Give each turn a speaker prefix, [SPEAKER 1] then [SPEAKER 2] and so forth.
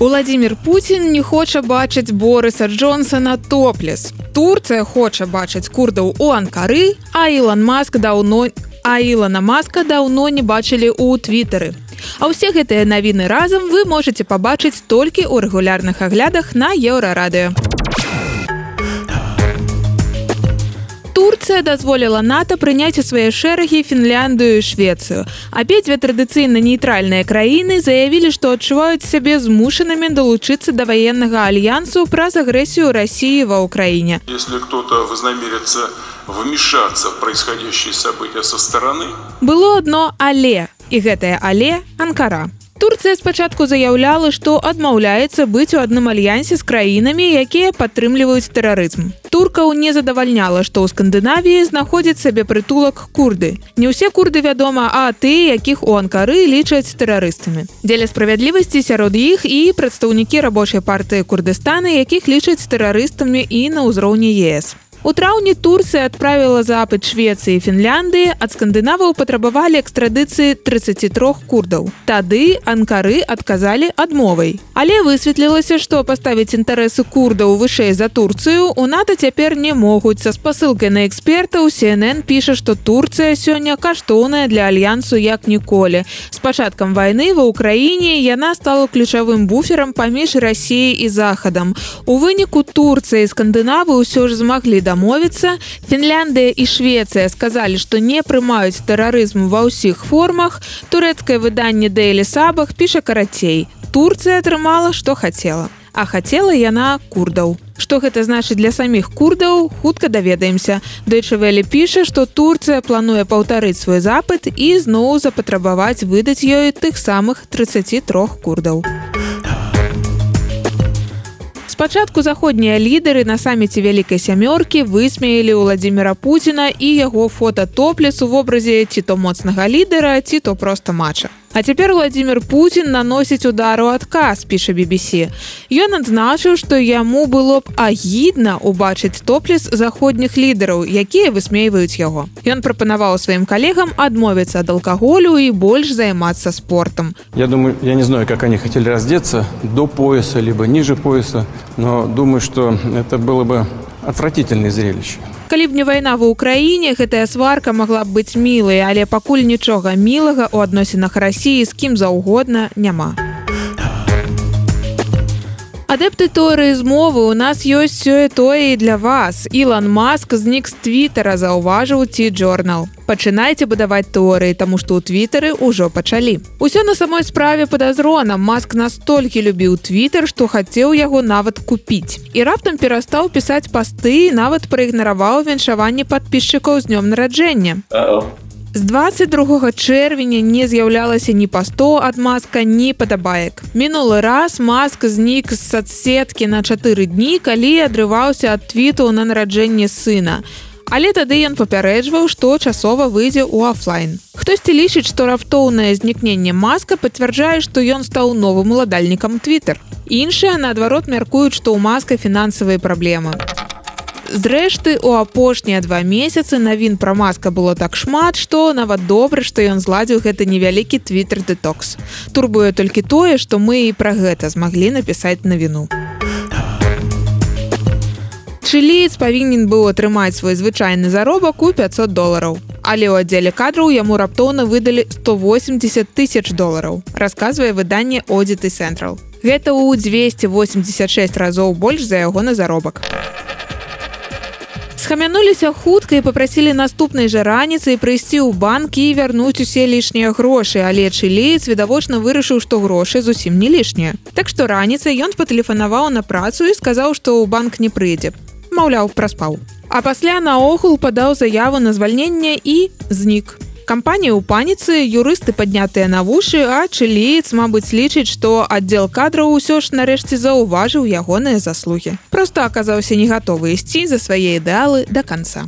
[SPEAKER 1] Уладзімир Путін не хоча бачыць Борыса Джонсона топлес. Турцыя хоча бачыць курдаў у анкары, а Ілан Маск даўно а Ілана Маска даўно не бачылі ў твиттары. А ўсе гэтыя навіны разам вы можете пабачыць толькі ў рэгулярных аглядах на еўрарадыё. Турцыя дазволіла НАТО прыняць у свае шэрагі Фінляндыю і Швецыю. Абедзве традыцыйна нейтральныя краіны заявілі, што адчуваюць сябе змушанымі далучыцца да ваеннага альянсу праз агрэсію рассіі ва ўкраіне.
[SPEAKER 2] Если кто-то вознамерится вмешаться в происходящие события со стороны.
[SPEAKER 1] Было одно але, і гэтае але Анкара. Турцыя спачатку заяўляла, што адмаўляецца быць у адным альянсе з краінамі, якія падтрымліваюць тэрарызм. Туркаў не задавальняла, што ў Скандынавіі знаходзіць сабе прытулак курды. Не ўсе курды вядома, а ты, якіх у анкары лічаць тэрарыстамі. Дзеля справядлівасці сярод іх і прадстаўнікі рабочай партыі Курдыстаны, якіх лічаць тэрарыстамі і на ўзроўні ЕС. У траўні Турцыя адправіла запыт Швецыі і Фінляндыі ад скандынаваў патрабавалі экстрадыцыі 33 курдаў. Тады анкары адказалі адмовай. Але высветлілася, што паставіць інтарэсы курдаў вышэй за Турцыю у НАТО цяпер не могуць са спасылкай на экспертаў CNN піша, што Турцыя сёння каштоўная для альянсу як ніколі. З пачаткам вайны ва ўкраіне яна стала ключавым буферам паміж рассіяй і захадам. У выніку Турцыя і скандынавы ўсё ж змаглі да дамовіцца Фінляндыя і Швецыя сказалі што не прымаюць тэрарызм ва ўсіх формах. Турэцкае выданне дэйлі сабах піша карацей. Турцыя атрымала што хацела а хацела яна курдаў Што гэта значыць для саміх курдаў хутка даведаемся. Дэйчавелі піша што Турцыя плануе паўтарыць свой запыт і зноў запатрабаваць выдаць ёй тых самых 33 курдаў спачатку заходнія лідары на саміце вялікай сямёркі высмеялі владимира путина і яго фото топлес у вобразе ці то моцнага лідара ці то просто матча А цяпер Владзімир Путін наносіць удару адказ піша BBC. Ён адзначыў, што яму было б агідна убачыць топлес заходніх лідараў, якія высмейваюць яго. Ён прапанаваў сваім калегам адмовіцца ад алкаголю і больш займацца спортом.
[SPEAKER 3] Я думаю, я не знаю, как они хотели раздеться до пояса либо ниже пояса, но думаю, что это было бы отвратительное зрелище.
[SPEAKER 1] Калі б не вайна ва ўкраіне гэтая сварка могла б быць мілай але пакуль нічога мілага у адносінах рассіі з кім заўгодна няма Адэпты торы з мовы у нас ёсць сёе тое і для вас. Ілан Маск знік з твиттера заўважыў ці джорнал. Пачынайце будаваць тэорыі, таму што ў твиттары ўжо пачалі. Усё на самой справе падазрона Маск настолькі любіў твиттер, што хацеў яго нават купіць. І раптам перастаў пісаць пасты і нават праігнараваў віншаванне падпісчыкаў з днём нараджэння. З 22 чэрвеня не з'яўлялася ні па 100 ад маска ні падабаек. Мінулы раз маск знік з садсеткі на чатыры дні, калі адрываўся ад твіту на нараджэнне сына. Але тады ён папярэджваў, што часова выйдзе ў офлайн. Хтосьці лічыць, што раптоўнае знікненне маска пацвярджае, што ён стаў новым уладальнікам Twitter. Іншыя, наадварот, мяркуюць, што ў маска фінансавыя праблемы. Зрэшты, у апошнія два месяцы навін пра маска было так шмат, што нават добра, што ён зладзіў гэты невялікі твиттер дэтокс. Турбуе толькі тое, што мы і пра гэта змаглі напісаць навіну. Чыліец павінен быў атрымаць свой звычайны заробак у 500 долараў. Але ў аддзеле кадраў яму раптоўна выдалі 180 тысяч долараў, расказвае выданне Одзіты Цэнтрал. Гэта ў 286 разоў больш за яго на заробак схамянуліся хутка і попрасілі наступнай жа раніцай прыйсці ў банк і вярнуць усе лішнія грошы але чылеец відавочна вырашыў што грошы зусім не лішнія. Так што раніцай ён патэлефанаваў на працу і сказаў што ў банк не прыйдзе. Маўляў праспаў. А пасля наогул падаў заяву на звальненне і знік у кампанія ў паніцы юрысты паднятыя на вушы а чыліец мабыць лічыць што аддзел кадраў усё ж нарэшце заўважыў ягоныя заслугі. Просто аказаўся не гатовы ісці за свае ідэалы до конца